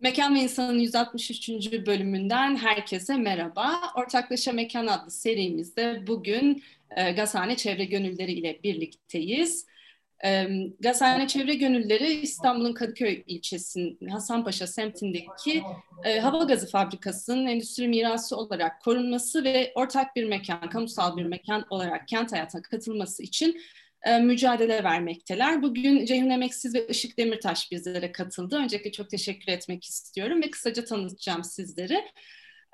Mekan ve İnsan'ın 163. bölümünden herkese merhaba. Ortaklaşa Mekan adlı serimizde bugün e, Gazhane Çevre Gönülleri ile birlikteyiz. E, Gazhane Çevre Gönülleri İstanbul'un Kadıköy ilçesinin Hasanpaşa semtindeki e, hava gazı fabrikasının endüstri mirası olarak korunması ve ortak bir mekan, kamusal bir mekan olarak kent hayatına katılması için e, mücadele vermekteler. Bugün Ceyhun Emeksiz ve Işık Demirtaş bizlere katıldı. Öncelikle çok teşekkür etmek istiyorum ve kısaca tanıtacağım sizleri.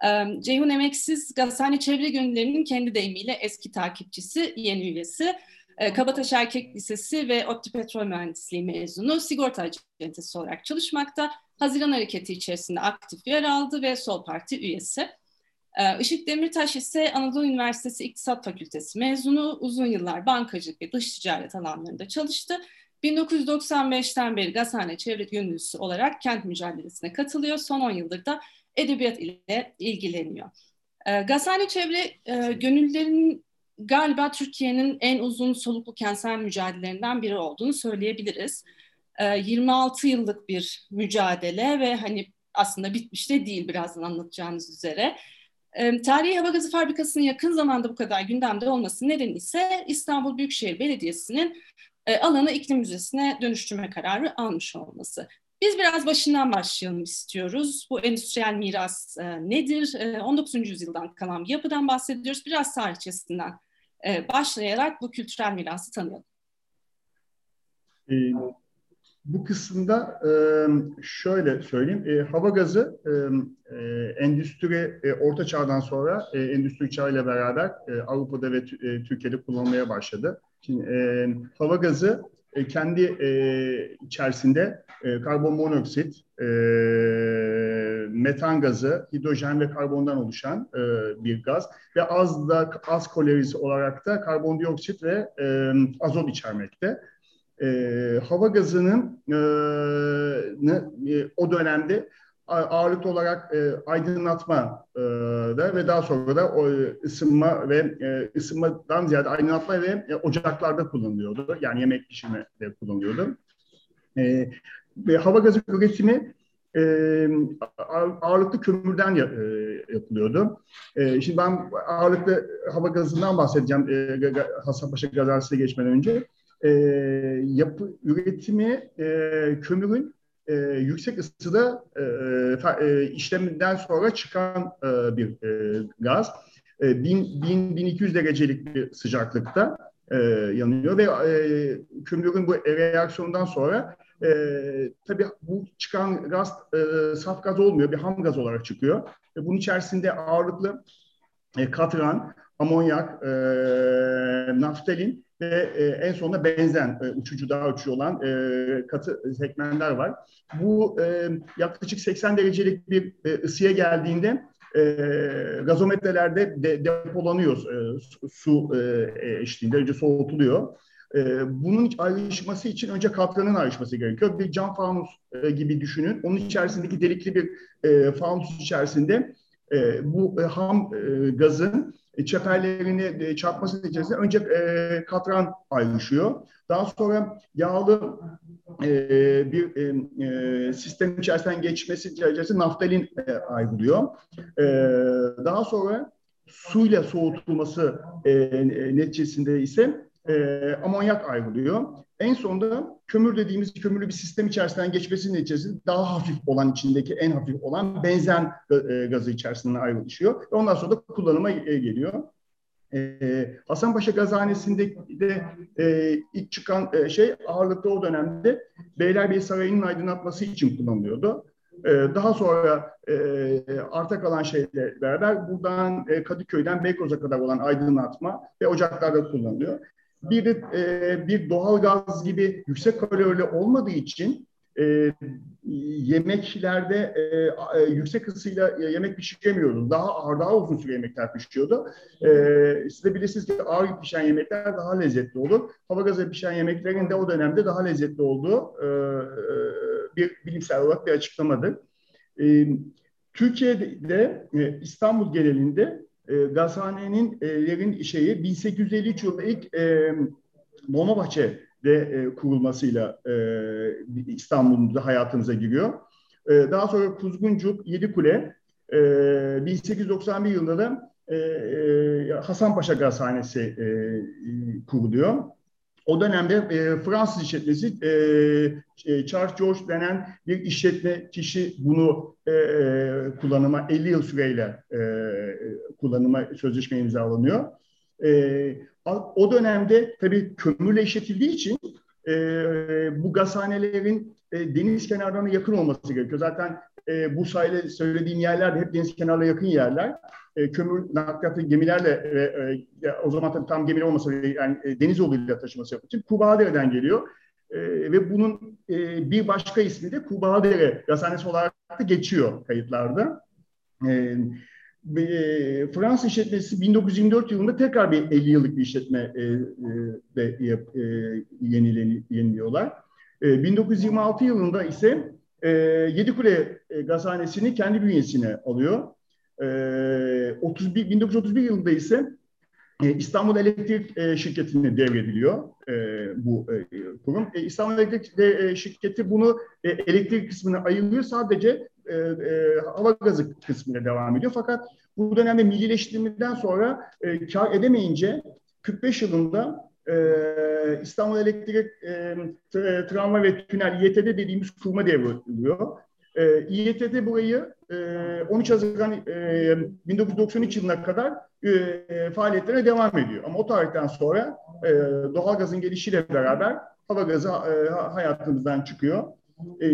E, Ceyhun Emeksiz, Gazhane Çevre Gönüllerinin kendi deyimiyle eski takipçisi, yeni üyesi. E, Kabataş Erkek Lisesi ve Opti Petrol Mühendisliği mezunu, sigorta acentesi olarak çalışmakta. Haziran Hareketi içerisinde aktif yer aldı ve Sol Parti üyesi. Ee, Işık Demirtaş ise Anadolu Üniversitesi İktisat Fakültesi mezunu. Uzun yıllar bankacılık ve dış ticaret alanlarında çalıştı. 1995'ten beri Gazhane Çevre Gönüllüsü olarak kent mücadelesine katılıyor. Son 10 yıldır da edebiyat ile ilgileniyor. Ee, Gazhane Çevre e, Gönüllülerin galiba Türkiye'nin en uzun soluklu kentsel mücadelelerinden biri olduğunu söyleyebiliriz. 26 ee, yıllık bir mücadele ve hani aslında bitmiş de değil birazdan anlatacağınız üzere. Tarihi Hava Gazı Fabrikası'nın yakın zamanda bu kadar gündemde olması nedeni ise İstanbul Büyükşehir Belediyesi'nin alanı iklim müzesine dönüştürme kararı almış olması. Biz biraz başından başlayalım istiyoruz. Bu endüstriyel miras nedir? E, 19. yüzyıldan kalan bir yapıdan bahsediyoruz. Biraz tarihçesinden başlayarak bu kültürel mirası tanıyalım. Bu kısımda e, şöyle söyleyeyim. E, hava gazı e, endüstri e, orta çağdan sonra e, endüstri çağı ile beraber e, Avrupa'da ve e, Türkiye'de kullanılmaya başladı. Şimdi e, hava gazı e, kendi e, içerisinde e, karbon monoksit, e, metan gazı, hidrojen ve karbondan oluşan e, bir gaz ve az da az kolorisi olarak da karbondioksit ve e, azot içermekte e, hava gazının e, e, o dönemde ağırlıklı olarak e, aydınlatma e, da ve daha sonra da o ısınma ve e, ısınmadan ziyade aydınlatma ve e, ocaklarda kullanılıyordu. Yani yemek pişirmede kullanılıyordu. E, ve hava gazı üretimi e, ağırlıklı kömürden e, yapılıyordu. E, şimdi ben ağırlıklı hava gazından bahsedeceğim e, Hasanpaşa gazasına geçmeden önce e, yapı üretimi e, kömürün e, yüksek ısıda e, e, işleminden sonra çıkan e, bir e, gaz. E, 1000, 1000, 1200 derecelik bir sıcaklıkta e, yanıyor ve e, kömürün bu reaksiyondan sonra e, tabii bu çıkan gaz e, saf gaz olmuyor, bir ham gaz olarak çıkıyor. E, bunun içerisinde ağırlıklı e, katran, amonyak, e, naftalin ve e, en sonunda benzen e, uçucu daha uçuyor olan e, katı segmentler var. Bu e, yaklaşık 80 derecelik bir e, ısıya geldiğinde e, gazometrelerde de, depolanıyor e, su e, eşliğinde önce soğutuluyor. E, bunun ayrışması için önce katranın ayrışması gerekiyor. Bir cam fanus e, gibi düşünün. Onun içerisindeki delikli bir e, fanus içerisinde e, bu e, ham e, gazın e, çeperlerini e, çarpması neticesinde önce e, katran ayrışıyor. Daha sonra yağlı e, bir e, e sistem içerisinden geçmesi içerisinde naftalin e, ayrılıyor. E, daha sonra suyla soğutulması e, neticesinde ise e, amonyak ayrılıyor. En sonunda kömür dediğimiz kömürlü bir sistem içerisinden geçmesinin neticesinde daha hafif olan içindeki en hafif olan benzen e, gazı içerisinden ayrılışıyor. Ondan sonra da kullanıma e, geliyor. Ee, Hasanpaşa Gazhanesi'nde de e, ilk çıkan e, şey ağırlıklı o dönemde Beylerbeyi Sarayı'nın aydınlatması için kullanılıyordu. E, daha sonra e, arta kalan şeyle beraber buradan e, Kadıköy'den Beykoz'a kadar olan aydınlatma ve ocaklarda kullanılıyor. Bir de e, bir doğal gaz gibi yüksek kalorili olmadığı için e, yemeklerde e, e, yüksek ısıyla yemek pişiremiyordu. Daha daha uzun süre yemekler pişiyordu. E, siz de bilirsiniz ki ağır pişen yemekler daha lezzetli olur. Hava gazı pişen yemeklerin de o dönemde daha lezzetli olduğu e, e, bir bilimsel olarak bir açıklamadır. E, Türkiye'de e, İstanbul genelinde e, gazhanenin e, şeyi 1853 yılında ilk e, Dolmabahçe de e, kurulmasıyla e, İstanbul'da hayatımıza giriyor. E, daha sonra Kuzguncuk, Yedikule, e, 1891 yılında da e, e, Hasanpaşa Gazhanesi e, kuruluyor. O dönemde e, Fransız işletmesi e, e, Charles George denen bir işletme kişi bunu e, e kullanıma 50 yıl süreyle e, kullanıma sözleşme imzalanıyor. E, o dönemde tabii kömürle işletildiği için e, bu gazhanelerin e, deniz kenarlarına yakın olması gerekiyor. Zaten e, bu sayede söylediğim yerler de hep deniz kenarına yakın yerler. E, kömür nakliyatı gemilerle e, e, o zaman tabii tam gemi olmasa yani e, deniz yoluyla taşıması yapıldığı için Kurbağadere'den geliyor. E, ve bunun e, bir başka ismi de Kurbağadere gazhanesi olarak da geçiyor kayıtlarda. E, e, Fransız işletmesi 1924 yılında tekrar bir 50 yıllık bir işletme e, e, de e, yeniliyorlar. E, 1926 yılında ise e, Yedikule e, Gazhanesi'ni kendi bünyesine alıyor. E, 31, 1931 yılında ise e, İstanbul Elektrik e, Şirketi'ne devrediliyor e, bu e, kurum. E, İstanbul Elektrik e, Şirketi bunu e, elektrik kısmını ayırıyor. Sadece e, e, hava gazı kısmıyla devam ediyor. Fakat bu dönemde millileştirmeden sonra e, kar edemeyince 45 yılında İstanbul Elektrik e, Tramvay ve Tünel İETT dediğimiz kurma devriliyor. E, İETT burayı e, 13 Haziran e, 1993 yılına kadar e, faaliyetlere devam ediyor. Ama o tarihten sonra e, doğalgazın gelişiyle beraber hava gazı e, hayatımızdan çıkıyor. E,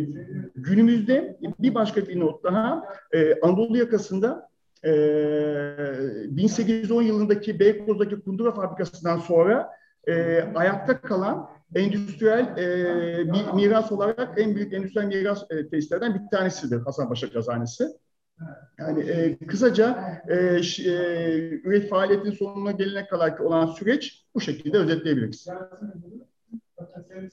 günümüzde bir başka bir not daha e, Anadolu yakasında e, 1810 yılındaki Beykoz'daki kundura fabrikasından sonra e, ayakta kalan endüstriyel e, bir miras olarak en büyük endüstriyel miras e, tesislerden bir tanesidir Hasanpaşa Gazhanesi. Yani e, kısaca e, e, üret faaliyetinin sonuna gelene kadar olan süreç bu şekilde özetleyebiliriz.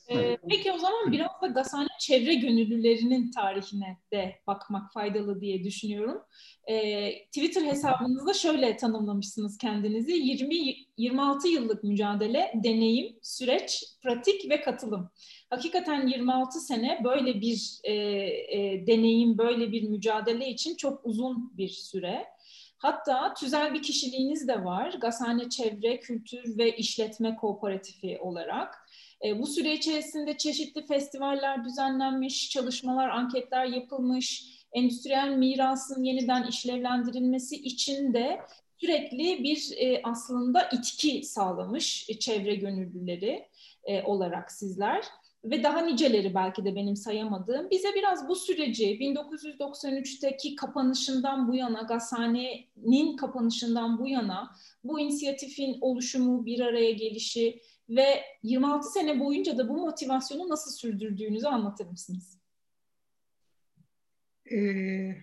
Ee, peki o zaman biraz da Gazhane çevre gönüllülerinin tarihine de bakmak faydalı diye düşünüyorum. Ee, Twitter hesabınızda şöyle tanımlamışsınız kendinizi. 20-26 yıllık mücadele, deneyim, süreç, pratik ve katılım. Hakikaten 26 sene böyle bir e, e, deneyim, böyle bir mücadele için çok uzun bir süre. Hatta tüzel bir kişiliğiniz de var. Gazhane Çevre, Kültür ve İşletme Kooperatifi olarak. E, bu süre içerisinde çeşitli festivaller düzenlenmiş, çalışmalar, anketler yapılmış, endüstriyel mirasın yeniden işlevlendirilmesi için de sürekli bir e, aslında itki sağlamış e, çevre gönüllüleri e, olarak sizler ve daha niceleri belki de benim sayamadığım. Bize biraz bu süreci 1993'teki kapanışından bu yana, Gazhane'nin kapanışından bu yana bu inisiyatifin oluşumu, bir araya gelişi ve 26 sene boyunca da bu motivasyonu nasıl sürdürdüğünüzü anlatır mısınız? Ee,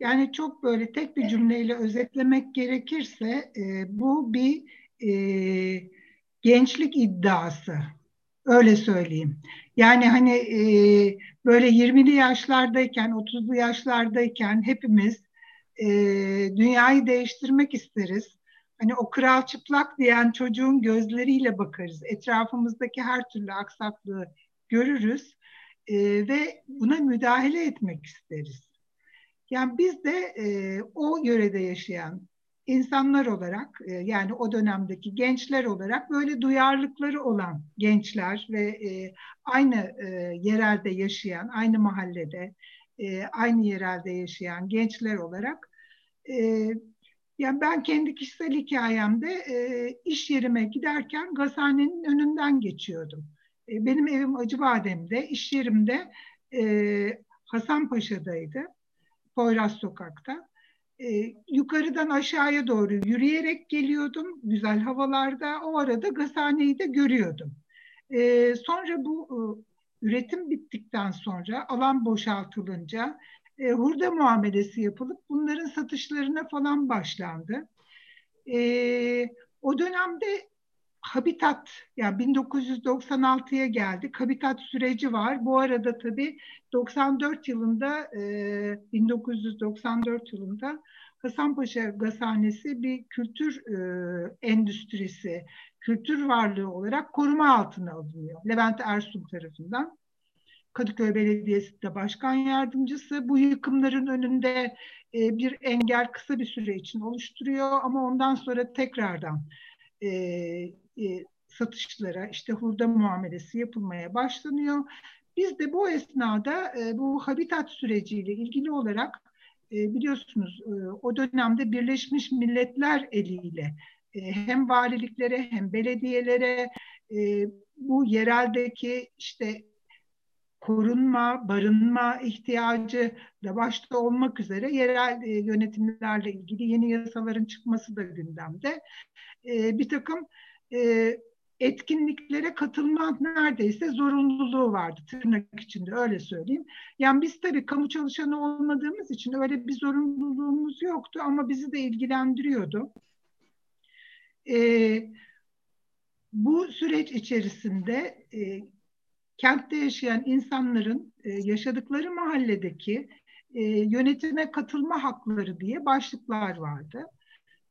yani çok böyle tek bir cümleyle özetlemek gerekirse e, bu bir e, gençlik iddiası. Öyle söyleyeyim. Yani hani e, böyle 20'li yaşlardayken, 30'lu yaşlardayken hepimiz e, dünyayı değiştirmek isteriz. Hani o kral çıplak diyen çocuğun gözleriyle bakarız. Etrafımızdaki her türlü aksaklığı görürüz e, ve buna müdahale etmek isteriz. Yani biz de e, o yörede yaşayan insanlar olarak e, yani o dönemdeki gençler olarak böyle duyarlılıkları olan gençler ve e, aynı e, yerelde yaşayan, aynı mahallede, e, aynı yerelde yaşayan gençler olarak e, yani ben kendi kişisel hikayemde e, iş yerime giderken gazhanenin önünden geçiyordum. E, benim evim Acıbadem'de, iş yerimde e, Hasanpaşa'daydı, Poyraz Sokak'ta. E, yukarıdan aşağıya doğru yürüyerek geliyordum güzel havalarda. O arada gazhaneyi de görüyordum. E, sonra bu e, üretim bittikten sonra alan boşaltılınca e, hurda muamelesi yapılıp bunların satışlarına falan başlandı. E, o dönemde Habitat, yani 1996'ya geldik. Habitat süreci var. Bu arada tabii 94 yılında, e, 1994 yılında Hasanpaşa Gazhanesi bir kültür e, endüstrisi, kültür varlığı olarak koruma altına alınıyor. Levent Ersun tarafından. Kadıköy Belediyesi'nde başkan yardımcısı. Bu yıkımların önünde e, bir engel kısa bir süre için oluşturuyor ama ondan sonra tekrardan e, e, satışlara işte hurda muamelesi yapılmaya başlanıyor. Biz de bu esnada e, bu habitat süreciyle ilgili olarak e, biliyorsunuz e, o dönemde Birleşmiş Milletler eliyle e, hem valiliklere hem belediyelere e, bu yereldeki işte korunma, barınma ihtiyacı da başta olmak üzere yerel e, yönetimlerle ilgili yeni yasaların çıkması da gündemde. E, bir takım e, etkinliklere katılma neredeyse zorunluluğu vardı tırnak içinde öyle söyleyeyim. Yani biz tabii kamu çalışanı olmadığımız için öyle bir zorunluluğumuz yoktu ama bizi de ilgilendiriyordu. Ee, bu süreç içerisinde e, kentte yaşayan insanların e, yaşadıkları mahalledeki e, yönetime katılma hakları diye başlıklar vardı.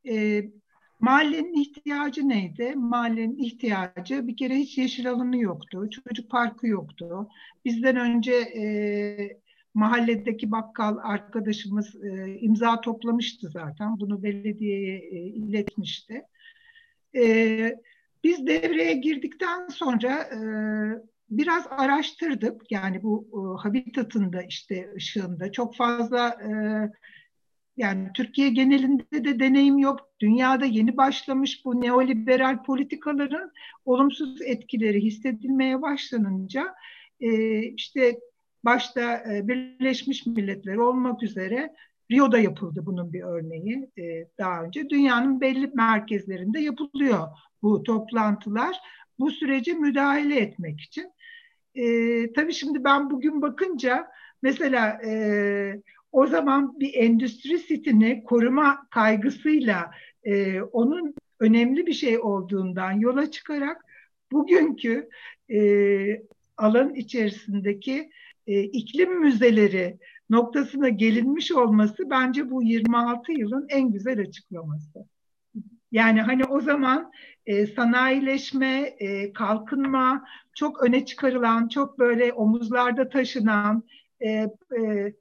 E, Mahallenin ihtiyacı neydi? Mahallenin ihtiyacı bir kere hiç yeşil alanı yoktu. Çocuk parkı yoktu. Bizden önce e, mahalledeki bakkal arkadaşımız e, imza toplamıştı zaten. Bunu belediyeye e, iletmişti. E, biz devreye girdikten sonra e, biraz araştırdık. Yani bu e, habitatın da işte ışığında çok fazla e, yani Türkiye genelinde de deneyim yok. Dünyada yeni başlamış bu neoliberal politikaların olumsuz etkileri hissedilmeye başlanınca e, işte başta e, Birleşmiş Milletler olmak üzere Rio'da yapıldı bunun bir örneği e, daha önce. Dünyanın belli merkezlerinde yapılıyor bu toplantılar. Bu sürece müdahale etmek için. E, tabii şimdi ben bugün bakınca mesela e, o zaman bir endüstri sitini koruma kaygısıyla e, onun önemli bir şey olduğundan yola çıkarak bugünkü e, alan içerisindeki e, iklim müzeleri noktasına gelinmiş olması bence bu 26 yılın en güzel açıklaması. Yani hani o zaman e, sanayileşme, e, kalkınma çok öne çıkarılan, çok böyle omuzlarda taşınan, e, e,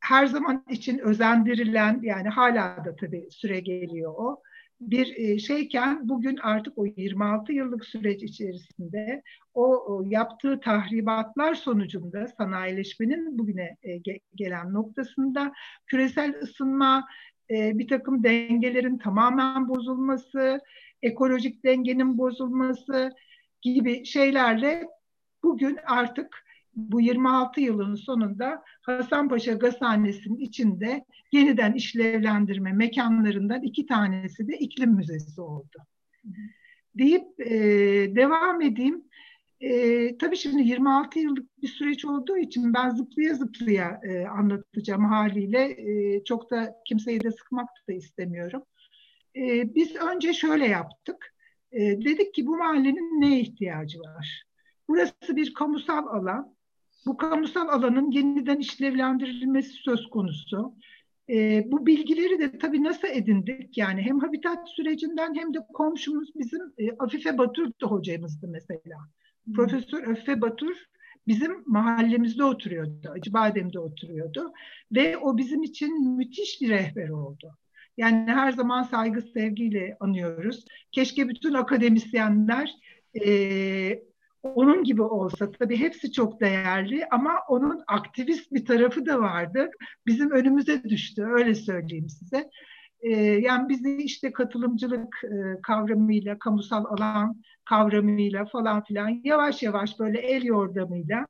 her zaman için özendirilen yani hala da tabii süre geliyor o bir e, şeyken bugün artık o 26 yıllık süreç içerisinde o, yaptığı tahribatlar sonucunda sanayileşmenin bugüne e, gelen noktasında küresel ısınma, e, bir takım dengelerin tamamen bozulması, ekolojik dengenin bozulması gibi şeylerle bugün artık bu 26 yılın sonunda Hasanpaşa Gazhanesi'nin içinde yeniden işlevlendirme mekanlarından iki tanesi de iklim müzesi oldu. Deyip e, devam edeyim. E, tabii şimdi 26 yıllık bir süreç olduğu için ben zıplaya zıplaya e, anlatacağım haliyle. E, çok da kimseyi de sıkmak da istemiyorum. E, biz önce şöyle yaptık. E, dedik ki bu mahallenin neye ihtiyacı var? Burası bir kamusal alan bu kamusal alanın yeniden işlevlendirilmesi söz konusu. E, bu bilgileri de tabii nasıl edindik? Yani hem habitat sürecinden hem de komşumuz bizim e, Afife Batur da hocamızdı mesela. Profesör Afife Batur bizim mahallemizde oturuyordu. Acıbadem'de oturuyordu. Ve o bizim için müthiş bir rehber oldu. Yani her zaman saygı sevgiyle anıyoruz. Keşke bütün akademisyenler e, onun gibi olsa tabii hepsi çok değerli ama onun aktivist bir tarafı da vardı. Bizim önümüze düştü öyle söyleyeyim size. Ee, yani bizi işte katılımcılık e, kavramıyla, kamusal alan kavramıyla falan filan yavaş yavaş böyle el yordamıyla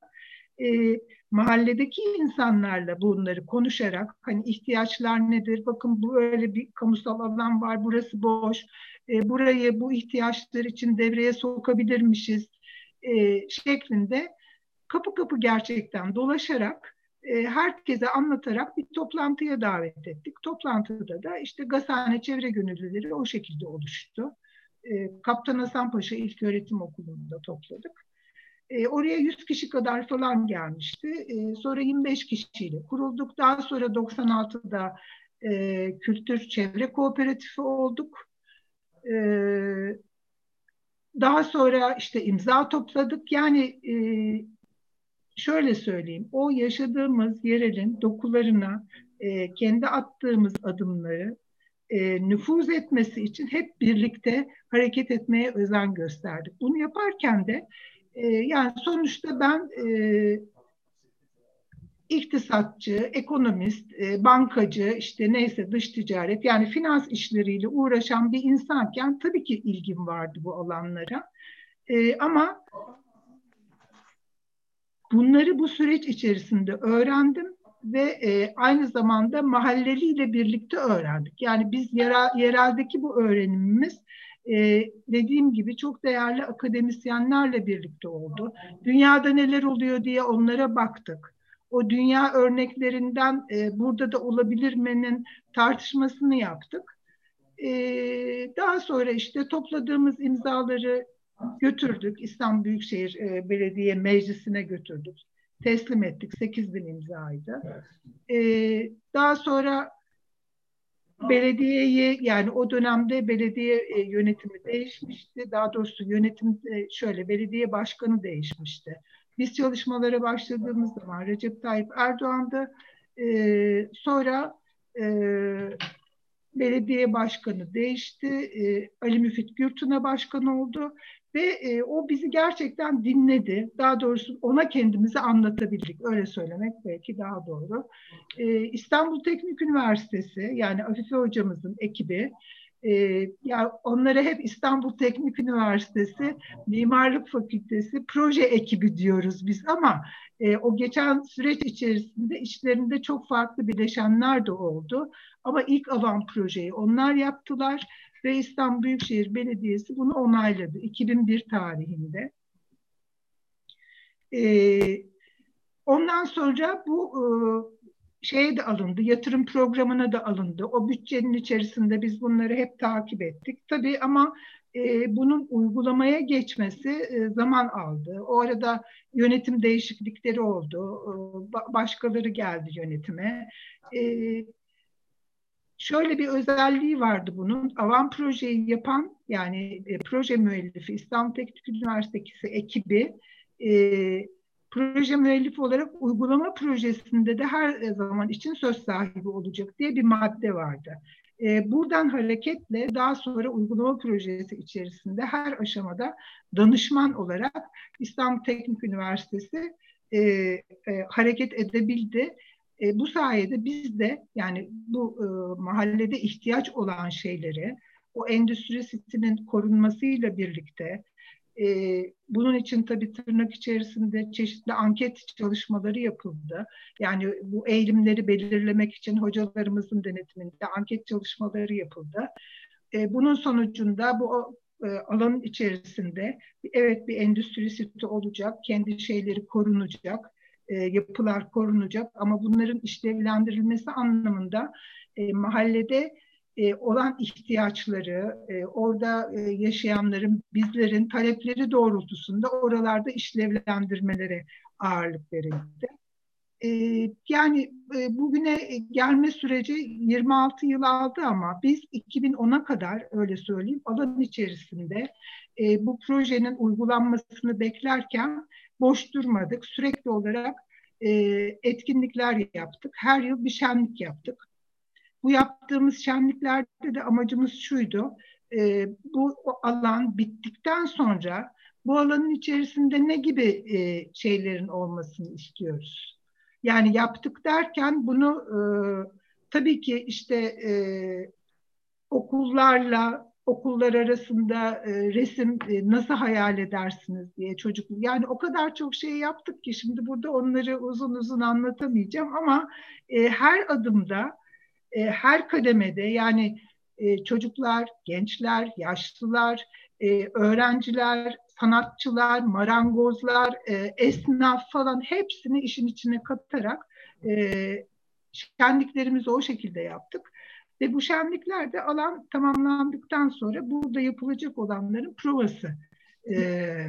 e, mahalledeki insanlarla bunları konuşarak hani ihtiyaçlar nedir? Bakın bu öyle bir kamusal alan var, burası boş. E, burayı bu ihtiyaçlar için devreye sokabilirmişiz e, şeklinde kapı kapı gerçekten dolaşarak e, herkese anlatarak bir toplantıya davet ettik. Toplantıda da işte Gazhane Çevre Gönüllüleri o şekilde oluştu. E, Kaptan Hasan Paşa İlköğretim Okulu'nda topladık. E, oraya 100 kişi kadar falan gelmişti. Sonra 25 kişiyle kurulduk. Daha sonra 96'da e, Kültür Çevre Kooperatifi olduk. Daha sonra işte imza topladık. Yani şöyle söyleyeyim, o yaşadığımız yerelin dokularına e, kendi attığımız adımları e, nüfuz etmesi için hep birlikte hareket etmeye özen gösterdik. Bunu yaparken de e, yani sonuçta ben e, iktisatçı, ekonomist, e, bankacı, işte neyse dış ticaret yani finans işleriyle uğraşan bir insanken tabii ki ilgim vardı bu alanlara. E, ama bunları bu süreç içerisinde öğrendim ve e, aynı zamanda mahalleliyle birlikte öğrendik. Yani biz yerel, yereldeki bu öğrenimimiz e, dediğim gibi çok değerli akademisyenlerle birlikte oldu. Dünyada neler oluyor diye onlara baktık. O dünya örneklerinden e, burada da olabilir mi'nin tartışmasını yaptık. E, daha sonra işte topladığımız imzaları götürdük. İstanbul Büyükşehir e, Belediye Meclisi'ne götürdük teslim ettik. 8 bin imzaydı. Ee, daha sonra belediyeyi yani o dönemde belediye e, yönetimi değişmişti. Daha doğrusu yönetim e, şöyle belediye başkanı değişmişti. Biz çalışmalara başladığımız zaman Recep Tayyip Erdoğan'da e, sonra e, belediye başkanı değişti. E, Ali Müfit Gürtün'e başkan oldu. Ve e, o bizi gerçekten dinledi. Daha doğrusu ona kendimizi anlatabildik. Öyle söylemek belki daha doğru. E, İstanbul Teknik Üniversitesi yani Afife hocamızın ekibi e, ya onlara hep İstanbul Teknik Üniversitesi Mimarlık Fakültesi proje ekibi diyoruz biz ama e, o geçen süreç içerisinde içlerinde çok farklı bileşenler de oldu. Ama ilk alan projeyi onlar yaptılar ve İstanbul Büyükşehir Belediyesi bunu onayladı 2001 tarihinde. Ee, ondan sonra bu e, şeye de alındı, yatırım programına da alındı. O bütçenin içerisinde biz bunları hep takip ettik. Tabii ama e, bunun uygulamaya geçmesi e, zaman aldı. O arada yönetim değişiklikleri oldu. E, başkaları geldi yönetime. E, şöyle bir özelliği vardı bunun. Avan projeyi yapan yani e, proje müellifi İstanbul Teknik Üniversitesi ekibi e, proje müellifi olarak uygulama projesinde de her zaman için söz sahibi olacak diye bir madde vardı. E, buradan hareketle daha sonra uygulama projesi içerisinde her aşamada danışman olarak İstanbul Teknik Üniversitesi e, e, hareket edebildi e, bu sayede biz de yani bu e, mahallede ihtiyaç olan şeyleri o endüstri sitinin korunmasıyla birlikte e, bunun için tabii tırnak içerisinde çeşitli anket çalışmaları yapıldı. Yani bu eğilimleri belirlemek için hocalarımızın denetiminde anket çalışmaları yapıldı. E, bunun sonucunda bu e, alanın içerisinde evet bir endüstri siti olacak, kendi şeyleri korunacak e, yapılar korunacak ama bunların işlevlendirilmesi anlamında e, mahallede e, olan ihtiyaçları, e, orada e, yaşayanların, bizlerin talepleri doğrultusunda oralarda işlevlendirmelere ağırlık verildi. E, yani e, bugüne gelme süreci 26 yıl aldı ama biz 2010'a kadar öyle söyleyeyim alan içerisinde e, bu projenin uygulanmasını beklerken boş durmadık. Sürekli olarak e, etkinlikler yaptık. Her yıl bir şenlik yaptık. Bu yaptığımız şenliklerde de amacımız şuydu. E, bu alan bittikten sonra bu alanın içerisinde ne gibi e, şeylerin olmasını istiyoruz? Yani yaptık derken bunu e, tabii ki işte e, okullarla, okullar arasında e, resim e, nasıl hayal edersiniz diye çocuk yani o kadar çok şey yaptık ki şimdi burada onları uzun uzun anlatamayacağım ama e, her adımda e, her kademede yani e, çocuklar, gençler, yaşlılar, e, öğrenciler, sanatçılar, marangozlar, e, esnaf falan hepsini işin içine katarak e, şenliklerimizi o şekilde yaptık. Ve bu şenliklerde alan tamamlandıktan sonra burada yapılacak olanların provası e,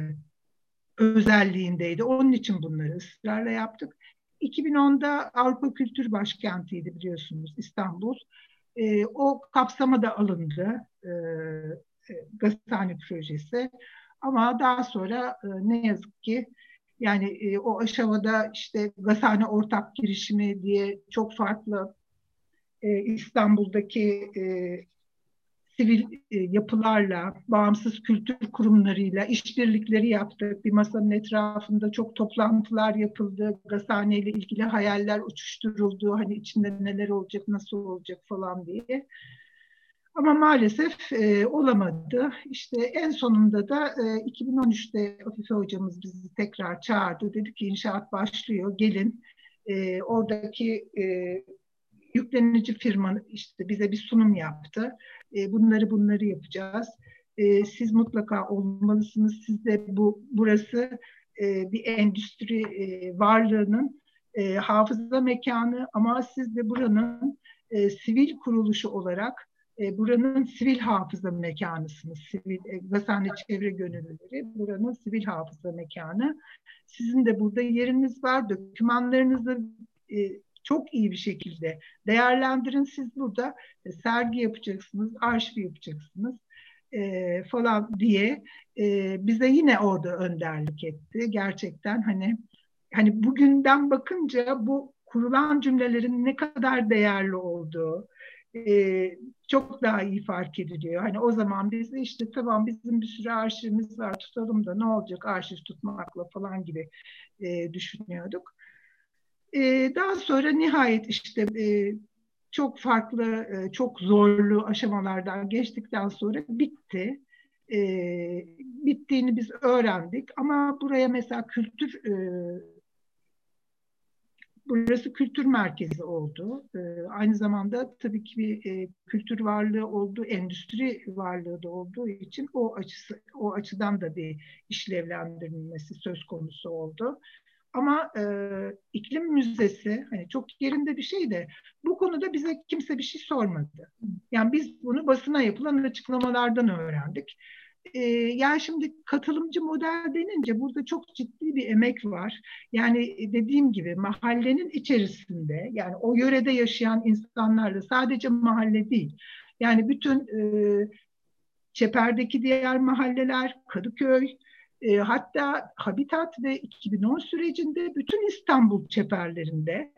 özelliğindeydi. Onun için bunları ısrarla yaptık. 2010'da Avrupa Kültür Başkenti'ydi biliyorsunuz İstanbul. E, o kapsama da alındı e, e, Gazhane projesi. Ama daha sonra e, ne yazık ki Yani e, o aşamada işte Gazhane Ortak Girişimi diye çok farklı e, İstanbul'daki e, sivil e, yapılarla, bağımsız kültür kurumlarıyla işbirlikleri yaptık. Bir masanın etrafında çok toplantılar yapıldı. Gazhane ile ilgili hayaller uçuşturuldu. Hani içinde neler olacak, nasıl olacak falan diye. Ama maalesef e, olamadı. İşte en sonunda da e, 2013'te Afife hocamız bizi tekrar çağırdı. Dedi ki inşaat başlıyor, gelin. E, oradaki e, yüklenici firma işte bize bir sunum yaptı. E, bunları bunları yapacağız. E, siz mutlaka olmalısınız. Siz de bu burası e, bir endüstri e, varlığının e, hafıza mekanı ama siz de buranın e, sivil kuruluşu olarak e, buranın sivil hafıza mekanısınız. Sivil e, Gazhane Çevre Gönüllüleri buranın sivil hafıza mekanı. Sizin de burada yeriniz var. Dokümanlarınızı e, çok iyi bir şekilde değerlendirin. Siz burada e, sergi yapacaksınız, arşiv yapacaksınız e, falan diye e, bize yine orada önderlik etti. Gerçekten hani hani bugünden bakınca bu kurulan cümlelerin ne kadar değerli olduğu e, çok daha iyi fark ediliyor. Hani o zaman biz işte tamam bizim bir sürü arşivimiz var tutalım da ne olacak arşiv tutmakla falan gibi e, düşünüyorduk. E, daha sonra nihayet işte e, çok farklı, e, çok zorlu aşamalardan geçtikten sonra bitti. E, bittiğini biz öğrendik ama buraya mesela kültür e, burası kültür merkezi oldu. E, aynı zamanda tabii ki bir e, kültür varlığı oldu, endüstri varlığı da olduğu için o açısı o açıdan da bir işlevlendirilmesi söz konusu oldu. Ama e, iklim müzesi hani çok yerinde bir şey de bu konuda bize kimse bir şey sormadı. Yani biz bunu basına yapılan açıklamalardan öğrendik. E, yani şimdi katılımcı model denince burada çok ciddi bir emek var. Yani dediğim gibi mahallenin içerisinde yani o yörede yaşayan insanlarla sadece mahalle değil. Yani bütün e, Çeper'deki diğer mahalleler, Kadıköy, e, hatta Habitat ve 2010 sürecinde bütün İstanbul çeperlerinde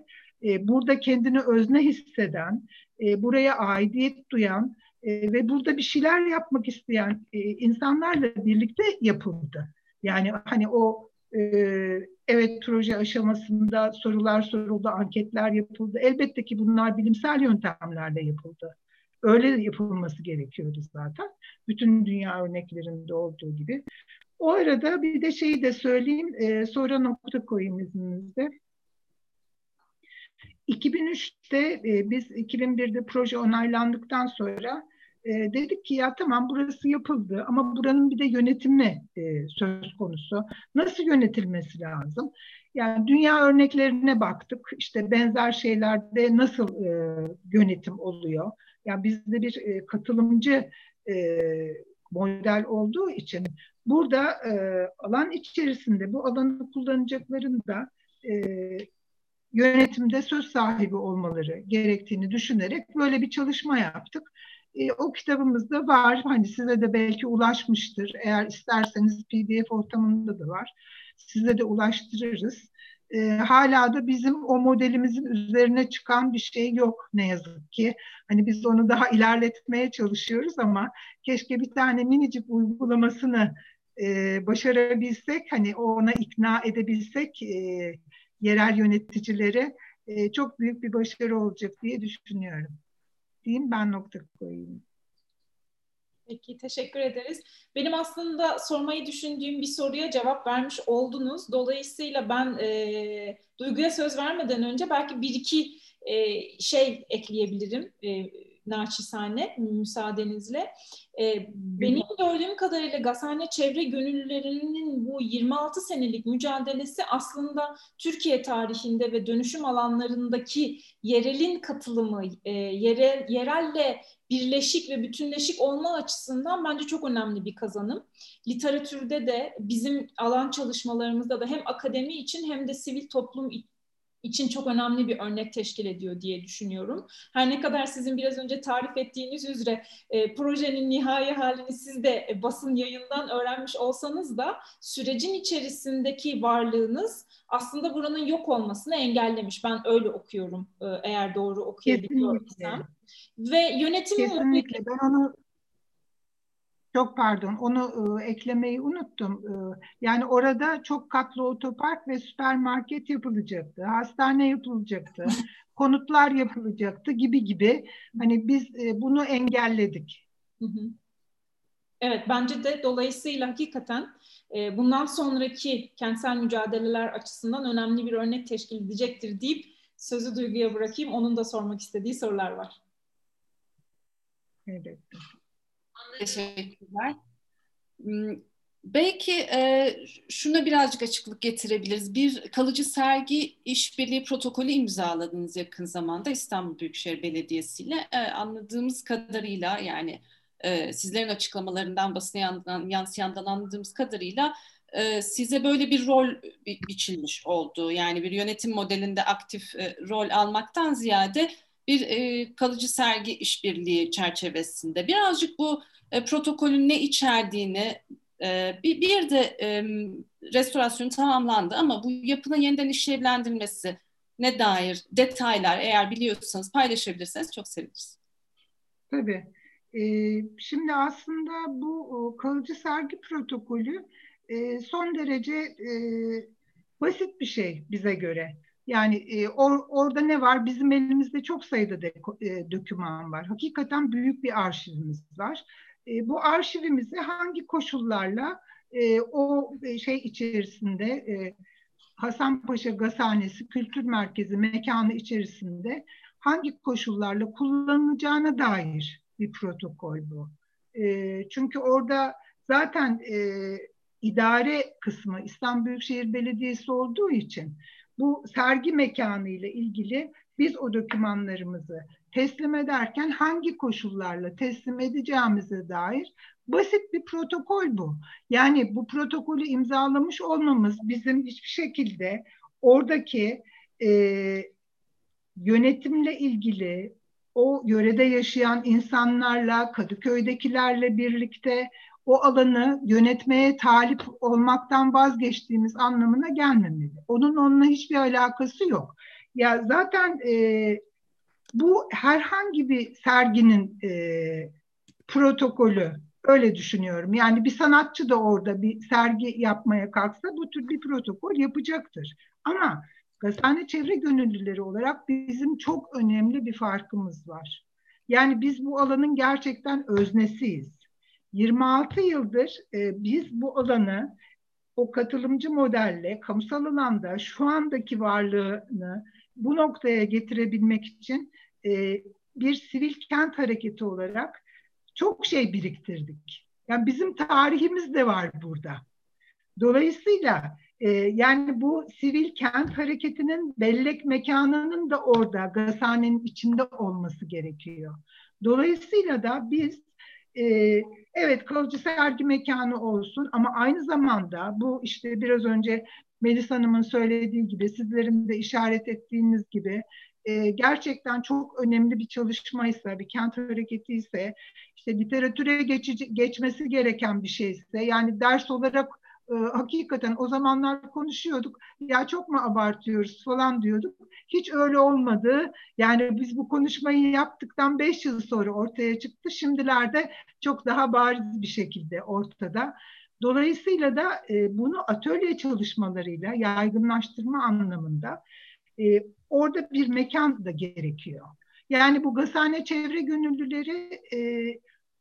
e, burada kendini özne hisseden, e, buraya aidiyet duyan e, ve burada bir şeyler yapmak isteyen e, insanlarla birlikte yapıldı. Yani hani o e, evet proje aşamasında sorular soruldu, anketler yapıldı. Elbette ki bunlar bilimsel yöntemlerle yapıldı. Öyle yapılması gerekiyordu zaten. Bütün dünya örneklerinde olduğu gibi. O arada bir de şeyi de söyleyeyim, e, sonra nokta koyayım izninizle. 2003'te e, biz 2001'de proje onaylandıktan sonra e, dedik ki ya tamam burası yapıldı ama buranın bir de yönetimi e, söz konusu. Nasıl yönetilmesi lazım? Yani dünya örneklerine baktık. İşte benzer şeylerde nasıl e, yönetim oluyor? Yani bizde bir e, katılımcı e, model olduğu için burada e, alan içerisinde bu alanı kullanacakların da e, yönetimde söz sahibi olmaları gerektiğini düşünerek böyle bir çalışma yaptık. E, o kitabımızda var. Hani size de belki ulaşmıştır. Eğer isterseniz PDF ortamında da var. Size de ulaştırırız e, hala da bizim o modelimizin üzerine çıkan bir şey yok ne yazık ki. Hani biz onu daha ilerletmeye çalışıyoruz ama keşke bir tane minicik uygulamasını e, başarabilsek, hani ona ikna edebilsek e, yerel yöneticileri e, çok büyük bir başarı olacak diye düşünüyorum. Diyeyim ben nokta koyayım. Peki teşekkür ederiz. Benim aslında sormayı düşündüğüm bir soruya cevap vermiş oldunuz. Dolayısıyla ben e, Duygu'ya söz vermeden önce belki bir iki e, şey ekleyebilirim e, naçizane müsaadenizle. E, benim gördüğüm kadarıyla Gazhane çevre gönüllülerinin bu 26 senelik mücadelesi aslında Türkiye tarihinde ve dönüşüm alanlarındaki yerelin katılımı, e, yerel, yerelle birleşik ve bütünleşik olma açısından bence çok önemli bir kazanım. Literatürde de bizim alan çalışmalarımızda da hem akademi için hem de sivil toplum için çok önemli bir örnek teşkil ediyor diye düşünüyorum. Her ne kadar sizin biraz önce tarif ettiğiniz üzere e, projenin nihai halini siz de e, basın yayından öğrenmiş olsanız da sürecin içerisindeki varlığınız aslında buranın yok olmasını engellemiş. Ben öyle okuyorum e, eğer doğru okuyabiliyorsam. Ve yönetim Kesinlikle. Ben onu çok pardon, onu e, eklemeyi unuttum. E, yani orada çok katlı otopark ve süpermarket yapılacaktı, hastane yapılacaktı, konutlar yapılacaktı gibi gibi. Hani biz e, bunu engelledik. Evet, bence de dolayısıyla hakikaten e, bundan sonraki kentsel mücadeleler açısından önemli bir örnek teşkil edecektir deyip sözü Duygu'ya bırakayım. Onun da sormak istediği sorular var. Evet. Teşekkürler. Hmm, belki e, şuna birazcık açıklık getirebiliriz. Bir kalıcı sergi işbirliği protokolü imzaladınız yakın zamanda İstanbul Büyükşehir Belediyesi ile. E, anladığımız kadarıyla yani e, sizlerin açıklamalarından basına yansıyandan anladığımız kadarıyla e, size böyle bir rol bi biçilmiş oldu. Yani bir yönetim modelinde aktif e, rol almaktan ziyade bir e, kalıcı sergi işbirliği çerçevesinde. Birazcık bu e, protokolün ne içerdiğini e, bir, bir de e, restorasyon tamamlandı ama bu yapının yeniden işlevlendirilmesi ne dair detaylar eğer biliyorsanız paylaşabilirseniz çok seviniriz. Tabii. Ee, şimdi aslında bu kalıcı sergi protokolü e, son derece e, basit bir şey bize göre. Yani e, or, orada ne var? Bizim elimizde çok sayıda de, e, doküman var. Hakikaten büyük bir arşivimiz var. E, bu arşivimizi hangi koşullarla e, o e, şey içerisinde e, Hasanpaşa Gazhanesi Kültür Merkezi mekanı içerisinde hangi koşullarla kullanılacağına dair bir protokol bu. E, çünkü orada zaten e, idare kısmı İstanbul Büyükşehir Belediyesi olduğu için bu sergi mekanı ile ilgili biz o dokümanlarımızı teslim ederken hangi koşullarla teslim edeceğimize dair basit bir protokol bu. Yani bu protokolü imzalamış olmamız bizim hiçbir şekilde oradaki e, yönetimle ilgili o yörede yaşayan insanlarla, Kadıköy'dekilerle birlikte o alanı yönetmeye talip olmaktan vazgeçtiğimiz anlamına gelmemeli. Onun onunla hiçbir alakası yok. Ya zaten e, bu herhangi bir serginin e, protokolü öyle düşünüyorum. Yani bir sanatçı da orada bir sergi yapmaya kalksa bu tür bir protokol yapacaktır. Ama Gazhane Çevre Gönüllüleri olarak bizim çok önemli bir farkımız var. Yani biz bu alanın gerçekten öznesiyiz. 26 yıldır e, biz bu alanı o katılımcı modelle kamusal alanda şu andaki varlığını bu noktaya getirebilmek için e, bir sivil kent hareketi olarak çok şey biriktirdik. Yani bizim tarihimiz de var burada. Dolayısıyla e, yani bu sivil kent hareketinin bellek mekanının da orada Gazhane'nin içinde olması gerekiyor. Dolayısıyla da biz e, evet kalıcı sergi mekanı olsun ama aynı zamanda bu işte biraz önce Melis Hanım'ın söylediği gibi sizlerin de işaret ettiğiniz gibi e, gerçekten çok önemli bir çalışmaysa, bir kent hareketi ise, işte literatüre geçici, geçmesi gereken bir şeyse, yani ders olarak e, hakikaten o zamanlar konuşuyorduk. Ya çok mu abartıyoruz falan diyorduk. Hiç öyle olmadı. Yani biz bu konuşmayı yaptıktan beş yıl sonra ortaya çıktı. Şimdilerde çok daha bariz bir şekilde ortada. Dolayısıyla da e, bunu atölye çalışmalarıyla yaygınlaştırma anlamında e, orada bir mekan da gerekiyor. Yani bu Gazhane Çevre Gönüllüleri e,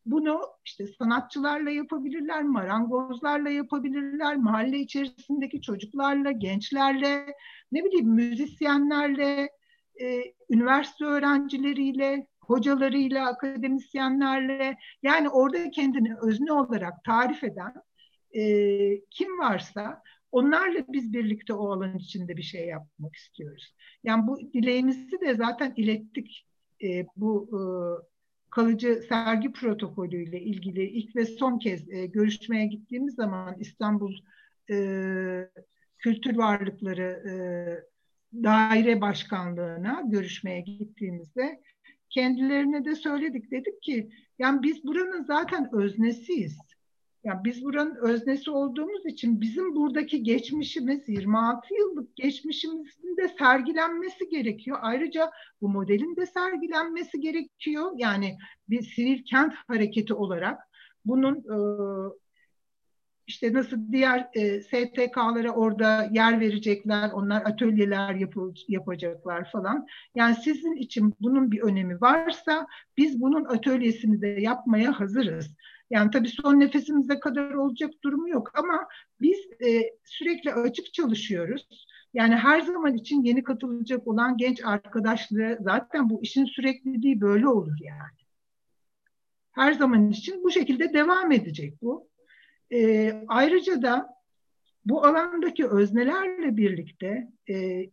bunu işte sanatçılarla yapabilirler, marangozlarla yapabilirler, mahalle içerisindeki çocuklarla, gençlerle, ne bileyim müzisyenlerle, e, üniversite öğrencileriyle, hocalarıyla, akademisyenlerle yani orada kendini özne olarak tarif eden e, kim varsa onlarla biz birlikte o alan içinde bir şey yapmak istiyoruz. Yani bu dileğimizi de zaten ilettik e, bu e, kalıcı sergi protokolüyle ilgili ilk ve son kez e, görüşmeye gittiğimiz zaman İstanbul e, Kültür Varlıkları e, daire başkanlığına görüşmeye gittiğimizde kendilerine de söyledik. Dedik ki yani biz buranın zaten öznesiyiz. Yani biz buranın öznesi olduğumuz için bizim buradaki geçmişimiz 26 yıllık geçmişimizin de sergilenmesi gerekiyor. Ayrıca bu modelin de sergilenmesi gerekiyor. Yani bir sivil kent hareketi olarak bunun e, işte nasıl diğer e, STK'lara orada yer verecekler, onlar atölyeler yapı, yapacaklar falan. Yani sizin için bunun bir önemi varsa biz bunun atölyesini de yapmaya hazırız. Yani tabii son nefesimize kadar olacak durumu yok ama biz e, sürekli açık çalışıyoruz. Yani her zaman için yeni katılacak olan genç arkadaşları zaten bu işin sürekliliği böyle olur yani. Her zaman için bu şekilde devam edecek bu. E, ayrıca da bu alandaki öznelerle birlikte e,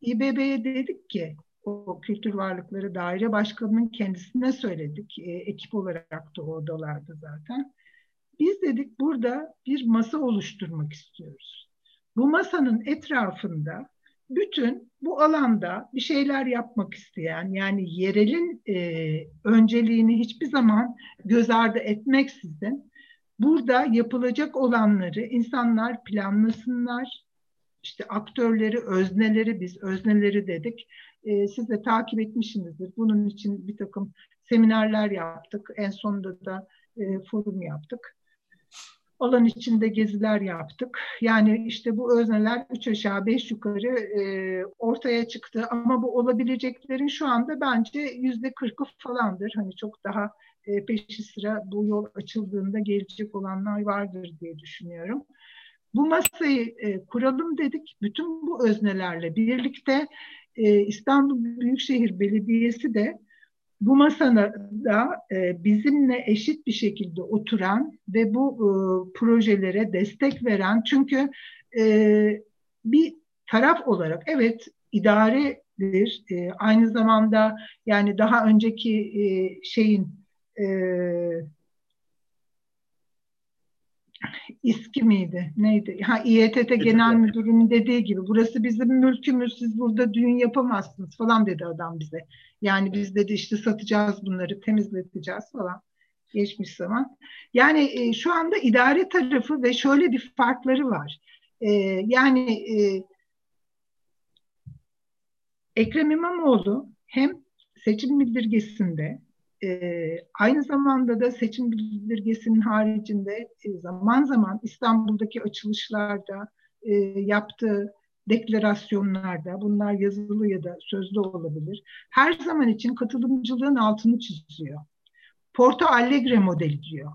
İBB'ye dedik ki o kültür varlıkları daire başkanının kendisine söyledik. E, ekip olarak da oradalardı zaten. Biz dedik burada bir masa oluşturmak istiyoruz. Bu masanın etrafında bütün bu alanda bir şeyler yapmak isteyen yani yerelin e, önceliğini hiçbir zaman göz ardı etmeksizin burada yapılacak olanları insanlar planlasınlar. İşte aktörleri, özneleri biz özneleri dedik e, siz de takip etmişsinizdir. Bunun için bir takım seminerler yaptık. En sonunda da e, forum yaptık. Alan içinde geziler yaptık. Yani işte bu özneler üç aşağı beş yukarı e, ortaya çıktı. Ama bu olabileceklerin şu anda bence yüzde kırkı falandır. Hani çok daha e, peşi sıra bu yol açıldığında gelecek olanlar vardır diye düşünüyorum. Bu masayı e, kuralım dedik. Bütün bu öznelerle birlikte e, İstanbul Büyükşehir Belediyesi de bu masada e, bizimle eşit bir şekilde oturan ve bu e, projelere destek veren çünkü e, bir taraf olarak evet idaredir e, aynı zamanda yani daha önceki e, şeyin İSKİ miydi? Neydi? Ha İETT Genel Müdürü'nün dediği gibi burası bizim mülkümüz siz burada düğün yapamazsınız falan dedi adam bize. Yani biz dedi işte satacağız bunları temizleteceğiz falan geçmiş zaman. Yani e, şu anda idare tarafı ve şöyle bir farkları var. E, yani e, Ekrem İmamoğlu hem seçim bildirgesinde e, aynı zamanda da seçim bildirgesinin haricinde e, zaman zaman İstanbul'daki açılışlarda e, yaptığı deklarasyonlarda, bunlar yazılı ya da sözlü olabilir, her zaman için katılımcılığın altını çiziyor. Porto Alegre modeli diyor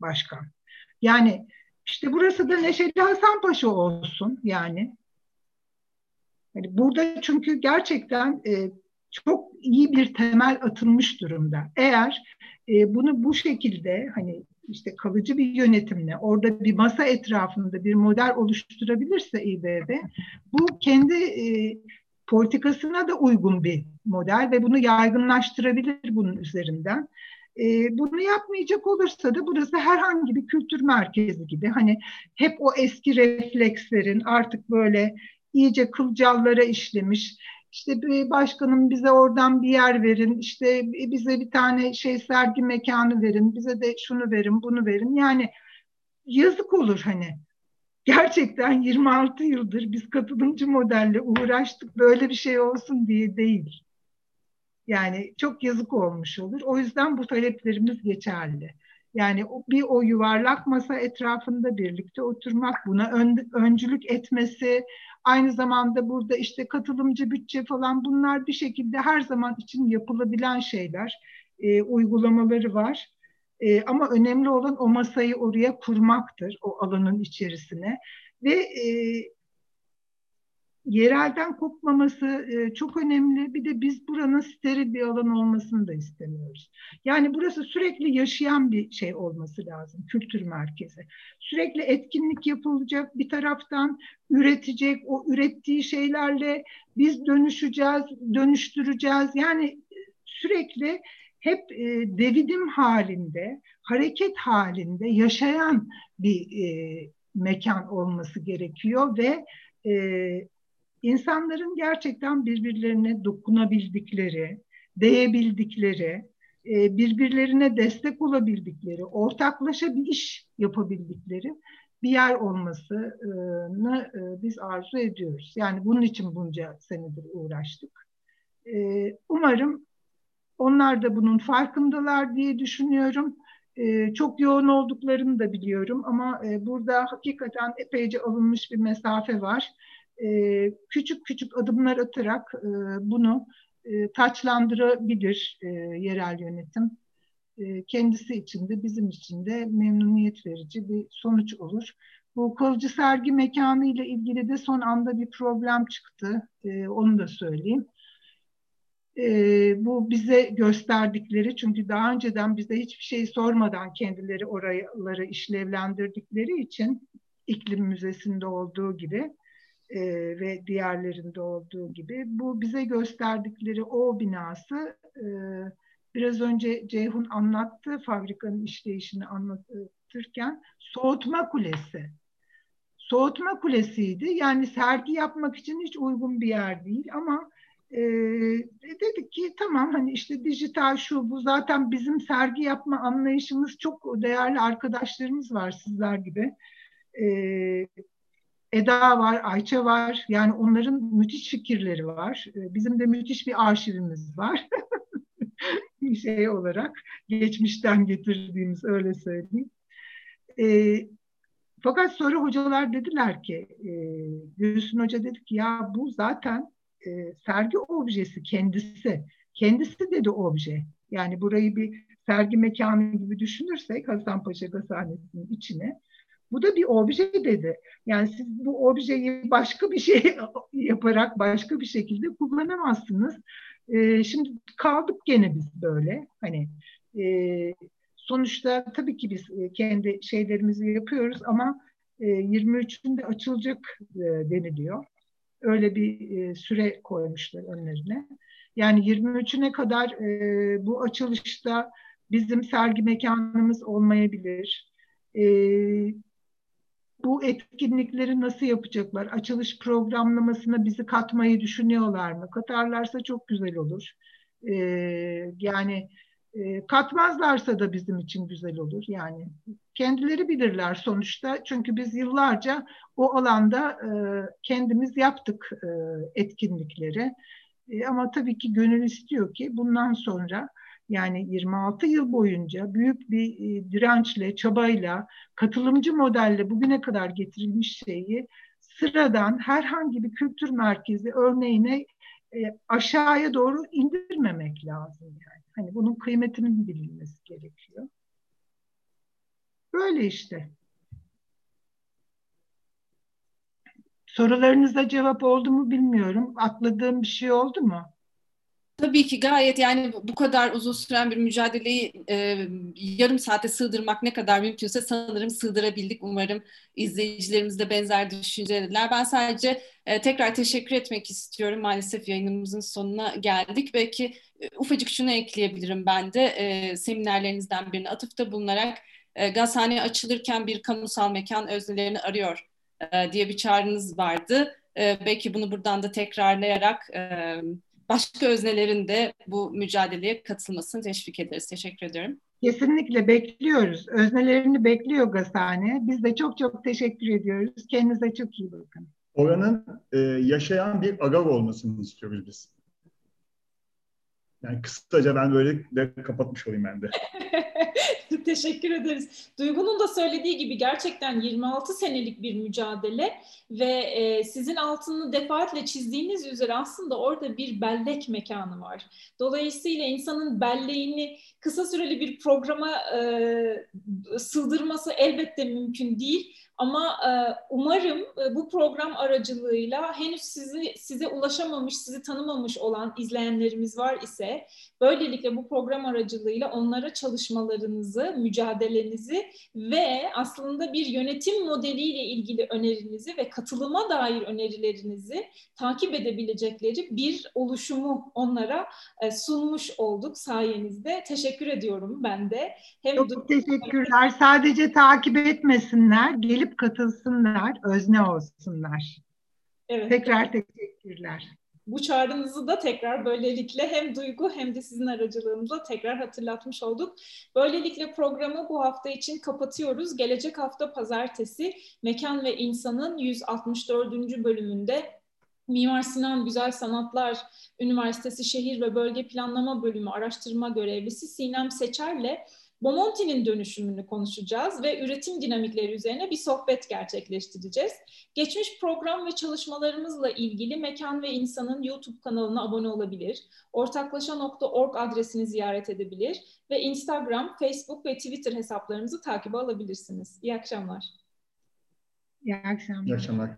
başkan. Yani işte burası da Neşeli Hasan Paşa olsun yani. yani burada çünkü gerçekten e, çok iyi bir temel atılmış durumda. Eğer e, bunu bu şekilde hani işte kalıcı bir yönetimle orada bir masa etrafında bir model oluşturabilirse İBB bu kendi e, politikasına da uygun bir model ve bunu yaygınlaştırabilir bunun üzerinden. E, bunu yapmayacak olursa da burası herhangi bir kültür merkezi gibi hani hep o eski reflekslerin artık böyle iyice kılcallara işlemiş işte başkanım bize oradan bir yer verin, işte bize bir tane şey sergi mekanı verin, bize de şunu verin, bunu verin. Yani yazık olur hani. Gerçekten 26 yıldır biz katılımcı modelle uğraştık böyle bir şey olsun diye değil. Yani çok yazık olmuş olur. O yüzden bu taleplerimiz geçerli. Yani bir o yuvarlak masa etrafında birlikte oturmak, buna ön, öncülük etmesi, aynı zamanda burada işte katılımcı bütçe falan bunlar bir şekilde her zaman için yapılabilen şeyler, e, uygulamaları var. E, ama önemli olan o masayı oraya kurmaktır, o alanın içerisine. Ve e, yerelden kopmaması e, çok önemli. Bir de biz buranın steril bir alan olmasını da istemiyoruz. Yani burası sürekli yaşayan bir şey olması lazım, kültür merkezi. Sürekli etkinlik yapılacak, bir taraftan üretecek, o ürettiği şeylerle biz dönüşeceğiz, dönüştüreceğiz. Yani sürekli hep e, devidim halinde, hareket halinde yaşayan bir e, mekan olması gerekiyor ve e, insanların gerçekten birbirlerine dokunabildikleri, değebildikleri, e, birbirlerine destek olabildikleri, ortaklaşa bir iş yapabildikleri bir yer olmasını e, biz arzu ediyoruz. Yani bunun için bunca senedir uğraştık. E, umarım onlar da bunun farkındalar diye düşünüyorum. Çok yoğun olduklarını da biliyorum ama burada hakikaten epeyce alınmış bir mesafe var. Küçük küçük adımlar atarak bunu e, taçlandırabilir e, yerel yönetim. E, kendisi için de bizim için de memnuniyet verici bir sonuç olur. Bu kalıcı sergi mekanı ile ilgili de son anda bir problem çıktı. E, onu da söyleyeyim. E, bu bize gösterdikleri çünkü daha önceden bize hiçbir şey sormadan kendileri oraları işlevlendirdikleri için iklim müzesinde olduğu gibi e, ve diğerlerinde olduğu gibi bu bize gösterdikleri o binası e, biraz önce Ceyhun anlattı fabrikanın işleyişini anlatırken soğutma kulesi. Soğutma kulesiydi. Yani sergi yapmak için hiç uygun bir yer değil ama e, dedik ki tamam hani işte dijital şu bu zaten bizim sergi yapma anlayışımız çok değerli arkadaşlarımız var sizler gibi. E, Eda var, Ayça var. Yani onların müthiş fikirleri var. Ee, bizim de müthiş bir arşivimiz var. bir şey olarak geçmişten getirdiğimiz öyle söyleyeyim. E, fakat sonra hocalar dediler ki, e, Gülsün Hoca dedi ki ya bu zaten e, sergi objesi kendisi. Kendisi dedi obje. Yani burayı bir sergi mekanı gibi düşünürsek Hasanpaşa Gazhanesi'nin içine bu da bir obje dedi. Yani siz bu objeyi başka bir şey yaparak başka bir şekilde kullanamazsınız. E, şimdi kaldık gene biz böyle. Hani e, sonuçta tabii ki biz e, kendi şeylerimizi yapıyoruz ama e, 23'ünde açılacak e, deniliyor. Öyle bir e, süre koymuşlar önlerine. Yani 23'üne kadar e, bu açılışta bizim sergi mekanımız olmayabilir. Bu etkinlikleri nasıl yapacaklar? Açılış programlamasına bizi katmayı düşünüyorlar mı? Katarlarsa çok güzel olur. Ee, yani e, katmazlarsa da bizim için güzel olur. Yani kendileri bilirler sonuçta. Çünkü biz yıllarca o alanda e, kendimiz yaptık e, etkinlikleri. E, ama tabii ki gönül istiyor ki bundan sonra yani 26 yıl boyunca büyük bir e, dirençle, çabayla, katılımcı modelle bugüne kadar getirilmiş şeyi sıradan herhangi bir kültür merkezi örneğine e, aşağıya doğru indirmemek lazım yani. Hani bunun kıymetinin bilinmesi gerekiyor. Böyle işte. Sorularınıza cevap oldu mu bilmiyorum. Atladığım bir şey oldu mu? Tabii ki gayet yani bu kadar uzun süren bir mücadeleyi e, yarım saate sığdırmak ne kadar mümkünse sanırım sığdırabildik. Umarım izleyicilerimiz de benzer düşünceler. Ben sadece e, tekrar teşekkür etmek istiyorum. Maalesef yayınımızın sonuna geldik. Belki e, ufacık şunu ekleyebilirim ben de. E, seminerlerinizden birine atıfta bulunarak e, gazhane açılırken bir kamusal mekan öznelerini arıyor e, diye bir çağrınız vardı. E, belki bunu buradan da tekrarlayarak... E, başka öznelerin de bu mücadeleye katılmasını teşvik ederiz. Teşekkür ediyorum. Kesinlikle bekliyoruz. Öznelerini bekliyor Gazhane. Biz de çok çok teşekkür ediyoruz. Kendinize çok iyi bakın. Oranın e, yaşayan bir agag olmasını istiyoruz biz. Yani kısaca ben böyle de kapatmış olayım ben de. Teşekkür ederiz. Duygu'nun da söylediği gibi gerçekten 26 senelik bir mücadele ve e, sizin altını defaatle çizdiğiniz üzere aslında orada bir bellek mekanı var. Dolayısıyla insanın belleğini kısa süreli bir programa e, sığdırması elbette mümkün değil ama e, umarım e, bu program aracılığıyla henüz sizi size ulaşamamış, sizi tanımamış olan izleyenlerimiz var ise böylelikle bu program aracılığıyla onlara çalışmalarınızı, mücadelenizi ve aslında bir yönetim modeliyle ilgili önerinizi ve katılıma dair önerilerinizi takip edebilecekleri bir oluşumu onlara e, sunmuş olduk sayenizde. Teşekkür ediyorum ben de. Hem Çok teşekkürler. Sadece takip etmesinler, gelip katılsınlar, özne olsunlar. Evet. Tekrar teşekkür Teşekkürler. Bu çağrınızı da tekrar böylelikle hem Duygu hem de sizin aracılığınızla tekrar hatırlatmış olduk. Böylelikle programı bu hafta için kapatıyoruz. Gelecek hafta pazartesi Mekan ve İnsan'ın 164. bölümünde Mimar Sinan Güzel Sanatlar Üniversitesi Şehir ve Bölge Planlama Bölümü araştırma görevlisi Sinem Seçer'le Bomonti'nin dönüşümünü konuşacağız ve üretim dinamikleri üzerine bir sohbet gerçekleştireceğiz. Geçmiş program ve çalışmalarımızla ilgili Mekan ve İnsan'ın YouTube kanalına abone olabilir, ortaklaşa.org adresini ziyaret edebilir ve Instagram, Facebook ve Twitter hesaplarımızı takibe alabilirsiniz. İyi akşamlar. İyi akşamlar. İyi akşamlar.